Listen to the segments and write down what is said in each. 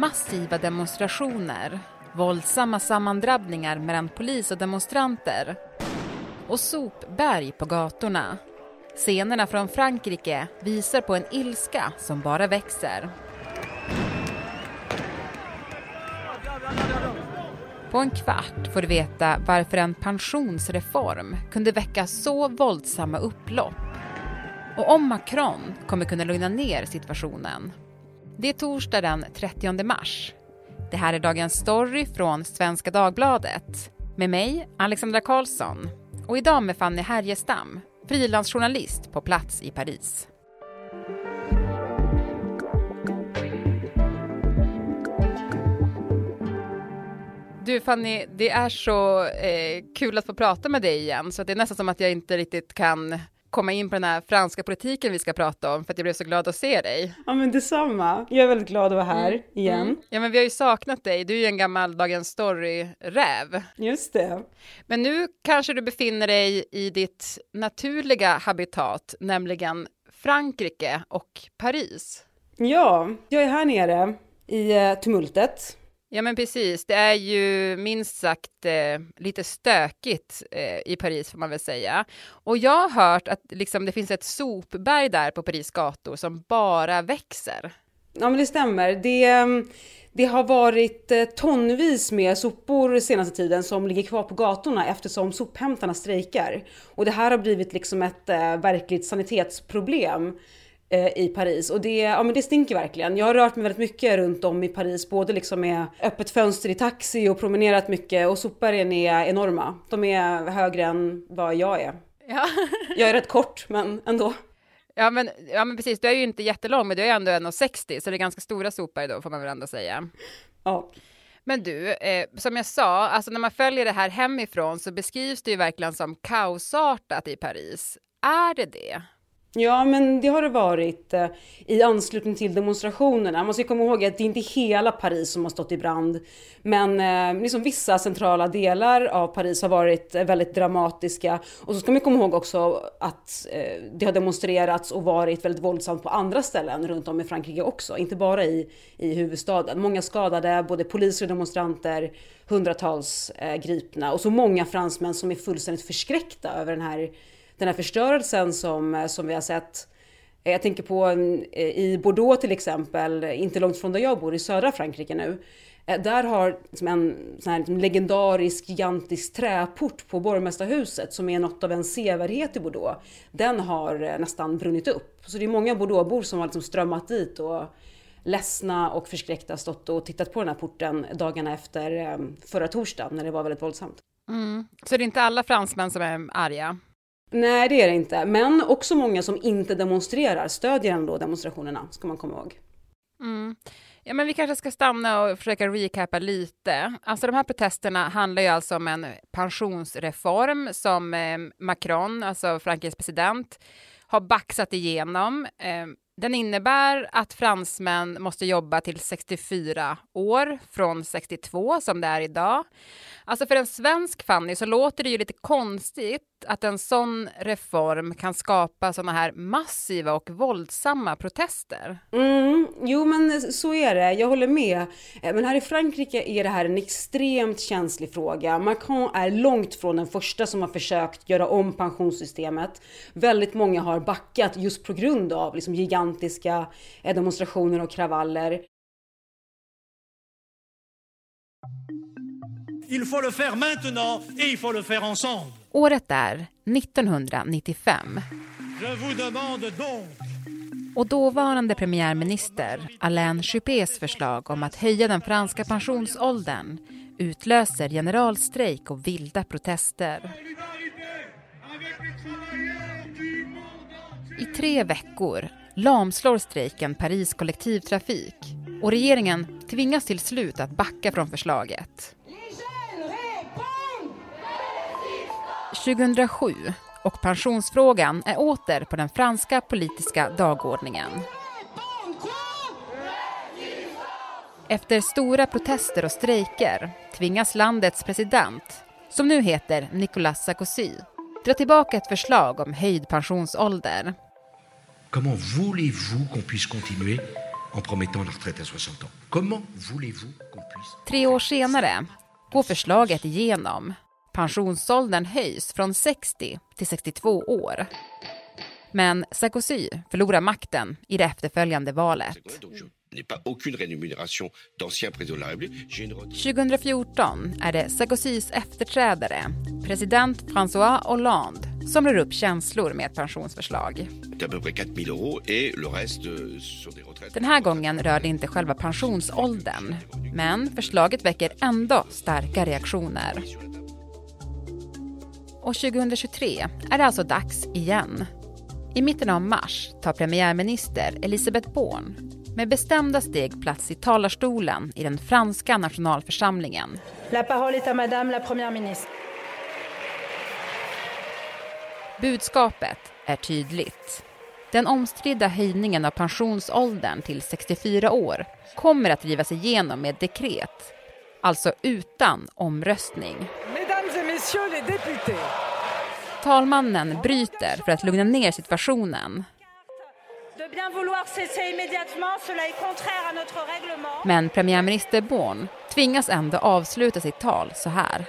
massiva demonstrationer, våldsamma sammandrabbningar mellan polis och demonstranter och sopberg på gatorna. Scenerna från Frankrike visar på en ilska som bara växer. På en kvart får du veta varför en pensionsreform kunde väcka så våldsamma upplopp och om Macron kommer kunna lugna ner situationen. Det är torsdag den 30 mars. Det här är dagens story från Svenska Dagbladet med mig, Alexandra Karlsson och idag med Fanny Härjestam, frilansjournalist på plats i Paris. Du Fanny, det är så eh, kul att få prata med dig igen, så det är nästan som att jag inte riktigt kan komma in på den här franska politiken vi ska prata om, för att jag blev så glad att se dig. Ja men detsamma, jag är väldigt glad att vara här mm. igen. Mm. Ja men vi har ju saknat dig, du är ju en gammal Dagens Story-räv. Just det. Men nu kanske du befinner dig i ditt naturliga habitat, nämligen Frankrike och Paris. Ja, jag är här nere i eh, tumultet Ja men precis, det är ju minst sagt eh, lite stökigt eh, i Paris får man väl säga. Och jag har hört att liksom, det finns ett sopberg där på Paris gator som bara växer. Ja men det stämmer. Det, mm, det har varit eh, tonvis med sopor senaste tiden som ligger kvar på gatorna eftersom sophämtarna strejkar. Och det här har blivit liksom ett eh, verkligt sanitetsproblem i Paris och det, ja, men det stinker verkligen. Jag har rört mig väldigt mycket runt om i Paris, både liksom med öppet fönster i taxi och promenerat mycket och sopbergen är enorma. De är högre än vad jag är. Ja. jag är rätt kort, men ändå. Ja men, ja men precis, du är ju inte jättelång, men du är ändå 1,60 så det är ganska stora sopberg då får man väl ändå säga. Ja. Men du, eh, som jag sa, alltså när man följer det här hemifrån så beskrivs det ju verkligen som kaosartat i Paris. Är det det? Ja, men det har det varit eh, i anslutning till demonstrationerna. Man ska komma ihåg att det är inte hela Paris som har stått i brand, men eh, liksom vissa centrala delar av Paris har varit eh, väldigt dramatiska. Och så ska man komma ihåg också att eh, det har demonstrerats och varit väldigt våldsamt på andra ställen runt om i Frankrike också, inte bara i, i huvudstaden. Många skadade, både poliser och demonstranter, hundratals eh, gripna och så många fransmän som är fullständigt förskräckta över den här den här förstörelsen som, eh, som vi har sett. Eh, jag tänker på mm, eh, i Bordeaux till exempel, inte långt från där jag bor i södra Frankrike nu. Där har liksom en sån här legendarisk gigantisk träport på borgmästarhuset som är något av en sevärdhet i Bordeaux. Den har nästan brunnit upp. Så det är många Bordeauxbor som har liksom strömmat dit och ledsna och förskräckta stått och tittat på den här porten dagarna efter förra torsdagen när det var väldigt våldsamt. Mm. Så det är inte alla fransmän som är arga? Nej, det är det inte. Men också många som inte demonstrerar stödjer ändå demonstrationerna, ska man komma ihåg. Mm. Ja, men vi kanske ska stanna och försöka recapa lite. Alltså de här protesterna handlar ju alltså om en pensionsreform som eh, Macron, alltså Frankrikes president, har baxat igenom. Eh, den innebär att fransmän måste jobba till 64 år från 62 som det är idag. Alltså för en svensk Fanny så låter det ju lite konstigt att en sån reform kan skapa såna här massiva och våldsamma protester. Mm, jo men så är det, jag håller med. Eh, men här i Frankrike är det här en extremt känslig fråga. Macron är långt från den första som har försökt göra om pensionssystemet. Väldigt många har backat just på grund av liksom gigantiska eh, demonstrationer och kravaller. Il faut le faire maintenant et il faut le faire ensemble. Året är 1995. Je vous demande donc och dåvarande premiärminister Alain Juppés förslag om att höja den franska pensionsåldern utlöser generalstrejk och vilda protester. I tre veckor lamslår strejken Paris kollektivtrafik och regeringen tvingas till slut att backa från förslaget. 2007 och pensionsfrågan är åter på den franska politiska dagordningen. Efter stora protester och strejker tvingas landets president, som nu heter Nicolas Sarkozy, dra tillbaka ett förslag om höjd pensionsålder. Comment voulez-vous qu'on puisse continuer en promettant la retraite à 60 ans. Comment voulez-vous qu'on puisse... Tre år senare går förslaget igenom. Pensionsåldern höjs från 60 till 62 år. Men Sarkozy förlorar makten i det efterföljande valet. 2014 är det Sarkozys efterträdare, president François Hollande, som rör upp känslor med ett pensionsförslag. Den här gången rör det inte själva pensionsåldern, men förslaget väcker ändå starka reaktioner. Och 2023 är det alltså dags igen. I mitten av mars tar premiärminister Elisabeth Born med bestämda steg plats i talarstolen i den franska nationalförsamlingen. La parole est à madame la première ministre. Budskapet är tydligt. Den omstridda höjningen av pensionsåldern till 64 år kommer att drivas igenom med dekret, alltså utan omröstning. Messieurs les députés. Talmannen bryter för att lugna ner situationen. Men premiärminister Born tvingas ändå avsluta sitt tal så här.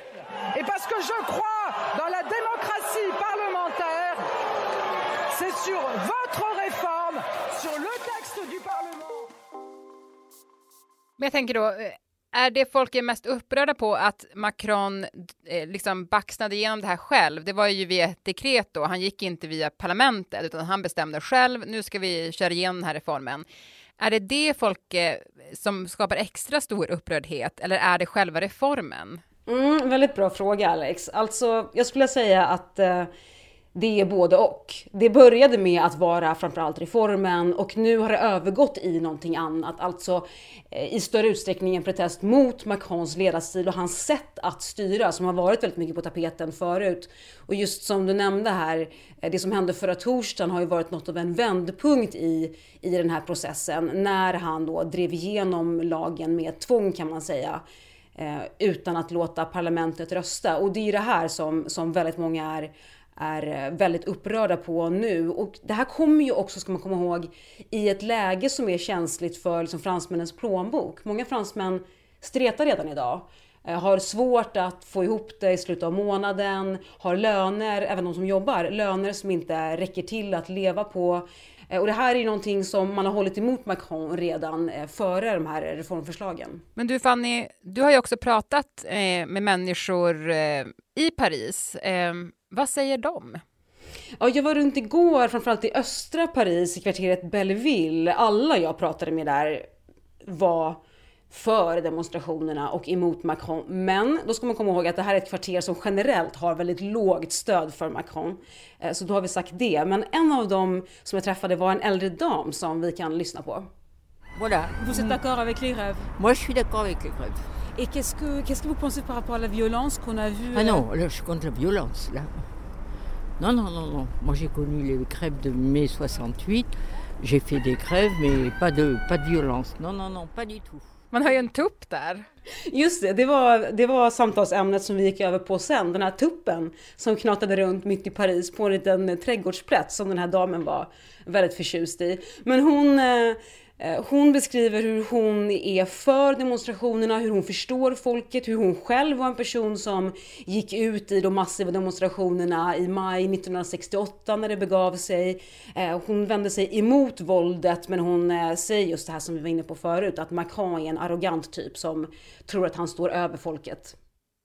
Et parce que je crois dans la démocratie parlementaire, c'est sur votre réforme, sur le texte du Parlement. Men jag tänker då, eh, är det folk är mest upprörda på att Macron eh, liksom baxnade igenom det här själv? Det var ju via ett dekret då, han gick inte via parlamentet utan han bestämde själv, nu ska vi köra igenom den här reformen. Är det det folk eh, som skapar extra stor upprördhet eller är det själva reformen? Mm, väldigt bra fråga Alex. Alltså, jag skulle säga att eh, det är både och. Det började med att vara framförallt reformen och nu har det övergått i någonting annat. Alltså eh, i större utsträckning en protest mot Macrons ledarstil och hans sätt att styra som har varit väldigt mycket på tapeten förut. Och just som du nämnde här, eh, det som hände förra torsdagen har ju varit något av en vändpunkt i, i den här processen när han då drev igenom lagen med tvång kan man säga eh, utan att låta parlamentet rösta. Och det är ju det här som, som väldigt många är är eh, väldigt upprörda på nu. Och det här kommer ju också, ska man komma ihåg, i ett läge som är känsligt för liksom, fransmännens plånbok. Många fransmän stretar redan idag. Eh, har svårt att få ihop det i slutet av månaden, har löner, även de som jobbar, löner som inte räcker till att leva på. Eh, och det här är ju någonting som man har hållit emot Macron redan före de här reformförslagen. Men du Fanny, du har ju också pratat med människor i Paris. Ehm, vad säger de? Ja, jag var runt igår, framförallt i östra Paris, i kvarteret Belleville. Alla jag pratade med där var för demonstrationerna och emot Macron. Men då ska man komma ihåg att det här är ett kvarter som generellt har väldigt lågt stöd för Macron. Eh, så då har vi sagt det. Men en av dem som jag träffade var en äldre dam som vi kan lyssna på. Voilà. Vous êtes d'accord avec les grèves Moi, je suis d'accord avec les grèves. Et qu'est-ce que, qu'est-ce que vous pensez par rapport à la violence qu'on a vue Ah non, là, je suis contre la violence, là. Non, non, non, non. Moi, j'ai connu les grèves de mai 68. J'ai fait des grèves, mais pas de, pas de violence. Non, non, non, pas du tout. Man har ju en tupp där. Just det, det var, det var samtalsämnet som vi gick över på sen. Den här tuppen som knatade runt mitt i Paris på en liten trädgårdsplätt som den här damen var väldigt förtjust i. Men hon Eh, Eh, hon beskriver hur hon är för demonstrationerna, hur hon förstår folket, hur hon själv var en person som gick ut i de massiva demonstrationerna i maj 1968 när det begav sig. Eh, hon vände sig emot våldet men hon eh, säger just det här som vi var inne på förut, att Macron är en arrogant typ som tror att han står över folket.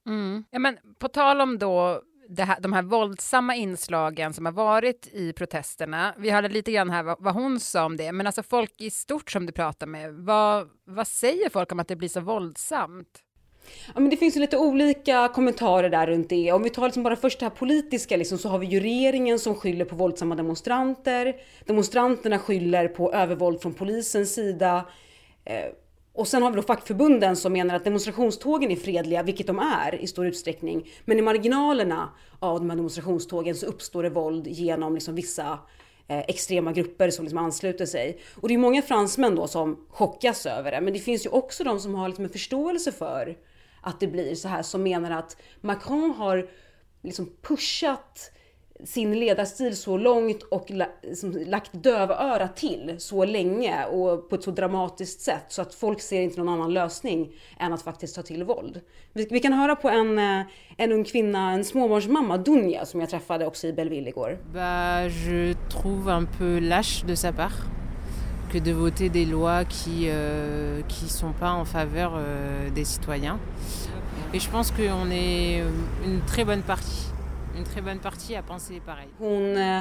Mm. Ja, men på tal om då här, de här våldsamma inslagen som har varit i protesterna. Vi hörde lite grann här vad, vad, hon sa om det, men alltså folk i stort som du pratar med, vad, vad säger folk om att det blir så våldsamt? Ja, men det finns ju lite olika kommentarer där runt det. Om vi tar liksom bara först det här politiska liksom, så har vi ju regeringen som skyller på våldsamma demonstranter. Demonstranterna skyller på övervåld från polisens sida. Eh, och sen har vi då fackförbunden som menar att demonstrationstågen är fredliga, vilket de är i stor utsträckning. Men i marginalerna av de här demonstrationstågen så uppstår det våld genom liksom vissa eh, extrema grupper som liksom ansluter sig. Och det är många fransmän då som chockas över det. Men det finns ju också de som har liksom en förståelse för att det blir så här, som menar att Macron har liksom pushat sin ledarstil så långt och la, som, lagt dövöra till så länge och på ett så dramatiskt sätt så att folk ser inte någon annan lösning än att faktiskt ta till våld. Vi, vi kan höra på en, eh, en ung kvinna, en småbarnsmamma, Dunja, som jag träffade också i Belleville igår. Bah, je trouve un peu lâche de sa part que de voter des lois qui euh, qui sont pas en faveur euh, des citoyens. Et je pense qu'on est euh, une très bonne partie une très bonne partie à penser pareil. Hon eh,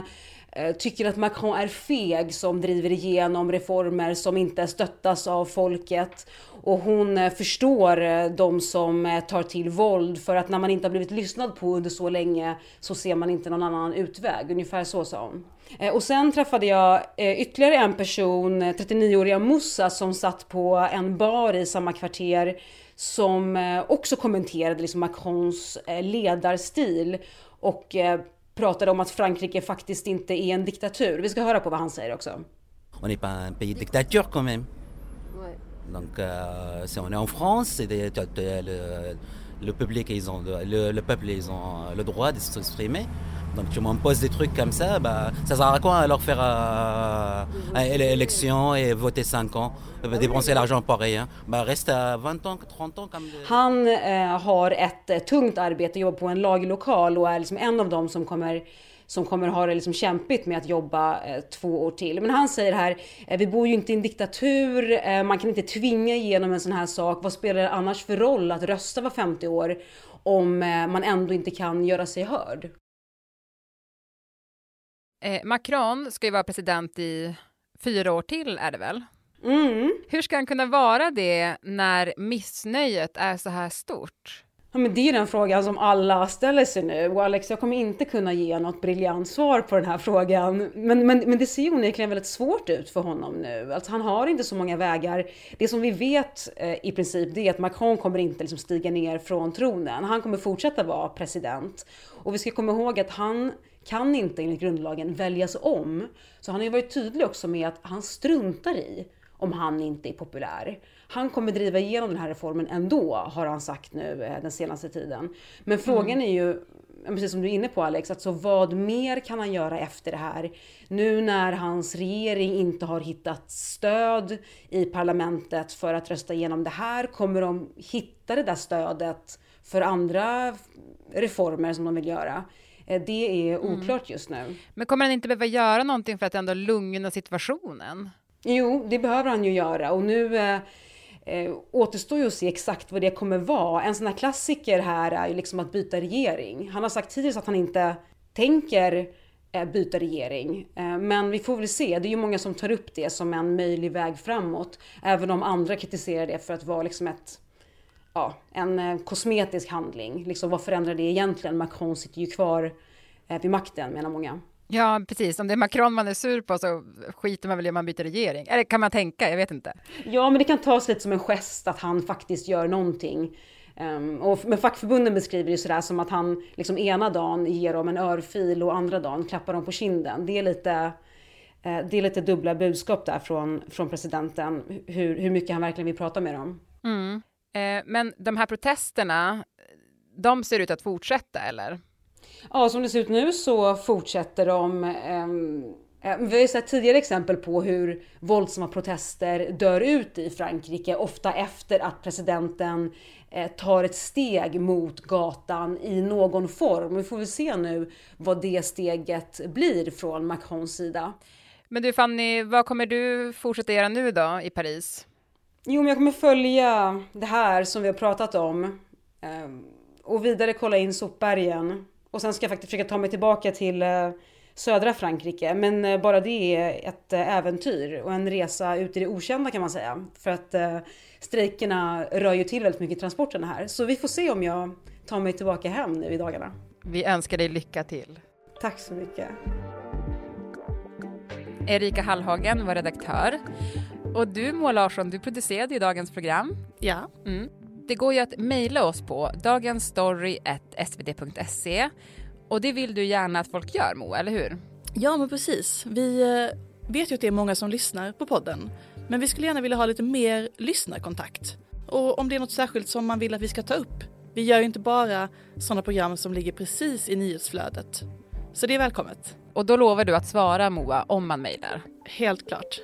eh, tycker att Macron är feg som driver igenom reformer som inte stöttas av folket. Och hon eh, förstår eh, de som eh, tar till våld för att när man inte har blivit lyssnad på under så länge så ser man inte någon annan utväg. Ungefär så sa hon. Eh, och sen träffade jag ytterligare en person, 39-åriga Moussa som satt på en bar i samma kvarter som också kommenterade liksom Macrons ledarstil och eh, pratade om att Frankrike faktiskt inte är en diktatur. Vi ska höra på vad han säger också. On n'est pas un pays dictature quand même. Ouais. Donc euh, si on est en France, c'est le, le public ils ont le, le peuple ils ont le droit de s'exprimer. Donc tu m'imposes des trucs comme ça, bah, ça sert à quoi alors faire euh, élection et voter 5 ans, dépenser l'argent på rien. Bah, reste à 20 ans, 30 ans. Comme... Han eh, har ett eh, tungt arbete, jobbar på en lagerlokal och är liksom en av dem som kommer som kommer ha det liksom kämpigt med att jobba eh, två år till. Men han säger här, eh, vi bor ju inte i en diktatur, eh, man kan inte tvinga igenom en sån här sak. Vad spelar det annars för roll att rösta var 50 år om eh, man ändå inte kan göra sig hörd? Eh, Macron ska ju vara president i fyra år till är det väl? Mm. Hur ska han kunna vara det när missnöjet är så här stort? Ja, men det är den frågan som alla ställer sig nu och Alex, jag kommer inte kunna ge något briljant svar på den här frågan. Men, men, men det ser onekligen väldigt svårt ut för honom nu. Alltså, han har inte så många vägar. Det som vi vet eh, i princip det är att Macron kommer inte liksom, stiga ner från tronen. Han kommer fortsätta vara president. Och vi ska komma ihåg att han kan inte enligt grundlagen väljas om. Så han har ju varit tydlig också med att han struntar i om han inte är populär. Han kommer driva igenom den här reformen ändå, har han sagt nu eh, den senaste tiden. Men frågan mm. är ju, precis som du är inne på Alex, alltså vad mer kan han göra efter det här? Nu när hans regering inte har hittat stöd i parlamentet för att rösta igenom det här, kommer de hitta det där stödet för andra reformer som de vill göra? Eh, det är mm. oklart just nu. Men kommer han inte behöva göra någonting för att ändå lugna situationen? Jo, det behöver han ju göra och nu eh, eh, återstår ju att se exakt vad det kommer vara. En sån här klassiker här är ju liksom att byta regering. Han har sagt tidigare att han inte tänker eh, byta regering. Eh, men vi får väl se. Det är ju många som tar upp det som en möjlig väg framåt. Även om andra kritiserar det för att vara liksom ett ja, en eh, kosmetisk handling. Liksom, vad förändrar det egentligen? Macron sitter ju kvar eh, vid makten, menar många. Ja, precis. Om det är Macron man är sur på så skiter man väl i om man byter regering. Eller kan man tänka? Jag vet inte. Ja, men det kan tas lite som en gest att han faktiskt gör någonting. Um, och, men fackförbunden beskriver det sådär som att han liksom ena dagen ger dem en örfil och andra dagen klappar dem på kinden. Det är lite, uh, det är lite dubbla budskap där från, från presidenten, hur, hur mycket han verkligen vill prata med dem. Mm. Eh, men de här protesterna, de ser ut att fortsätta eller? Ja, som det ser ut nu så fortsätter de. Ehm, eh, vi har ju sett tidigare exempel på hur våldsamma protester dör ut i Frankrike, ofta efter att presidenten eh, tar ett steg mot gatan i någon form. Vi får väl se nu vad det steget blir från Macrons sida. Men du Fanny, vad kommer du fortsätta göra nu då i Paris? Jo, men jag kommer följa det här som vi har pratat om ehm, och vidare kolla in sopbergen. Och sen ska jag faktiskt försöka ta mig tillbaka till eh, södra Frankrike. Men eh, bara det är ett eh, äventyr och en resa ut i det okända kan man säga. För att strejkerna rör ju till väldigt mycket transporterna här. Så vi får se om jag tar mig tillbaka hem nu i dagarna. Vi önskar dig lycka till. Tack så mycket. Erika Hallhagen var redaktör. Och du Moa Larsson, du producerade ju dagens program. Ja. Mm. Det går ju att mejla oss på dagensstory.svd.se och det vill du gärna att folk gör Moa, eller hur? Ja men precis. Vi eh, vet ju att det är många som lyssnar på podden. Men vi skulle gärna vilja ha lite mer lyssnarkontakt. Och om det är något särskilt som man vill att vi ska ta upp. Vi gör ju inte bara sådana program som ligger precis i nyhetsflödet. Så det är välkommet. Och då lovar du att svara Moa om man mejlar? Helt klart.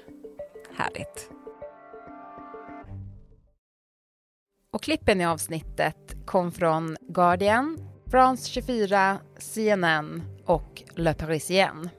Härligt. Och klippen i avsnittet kom från Guardian, France 24, CNN och Le Parisien.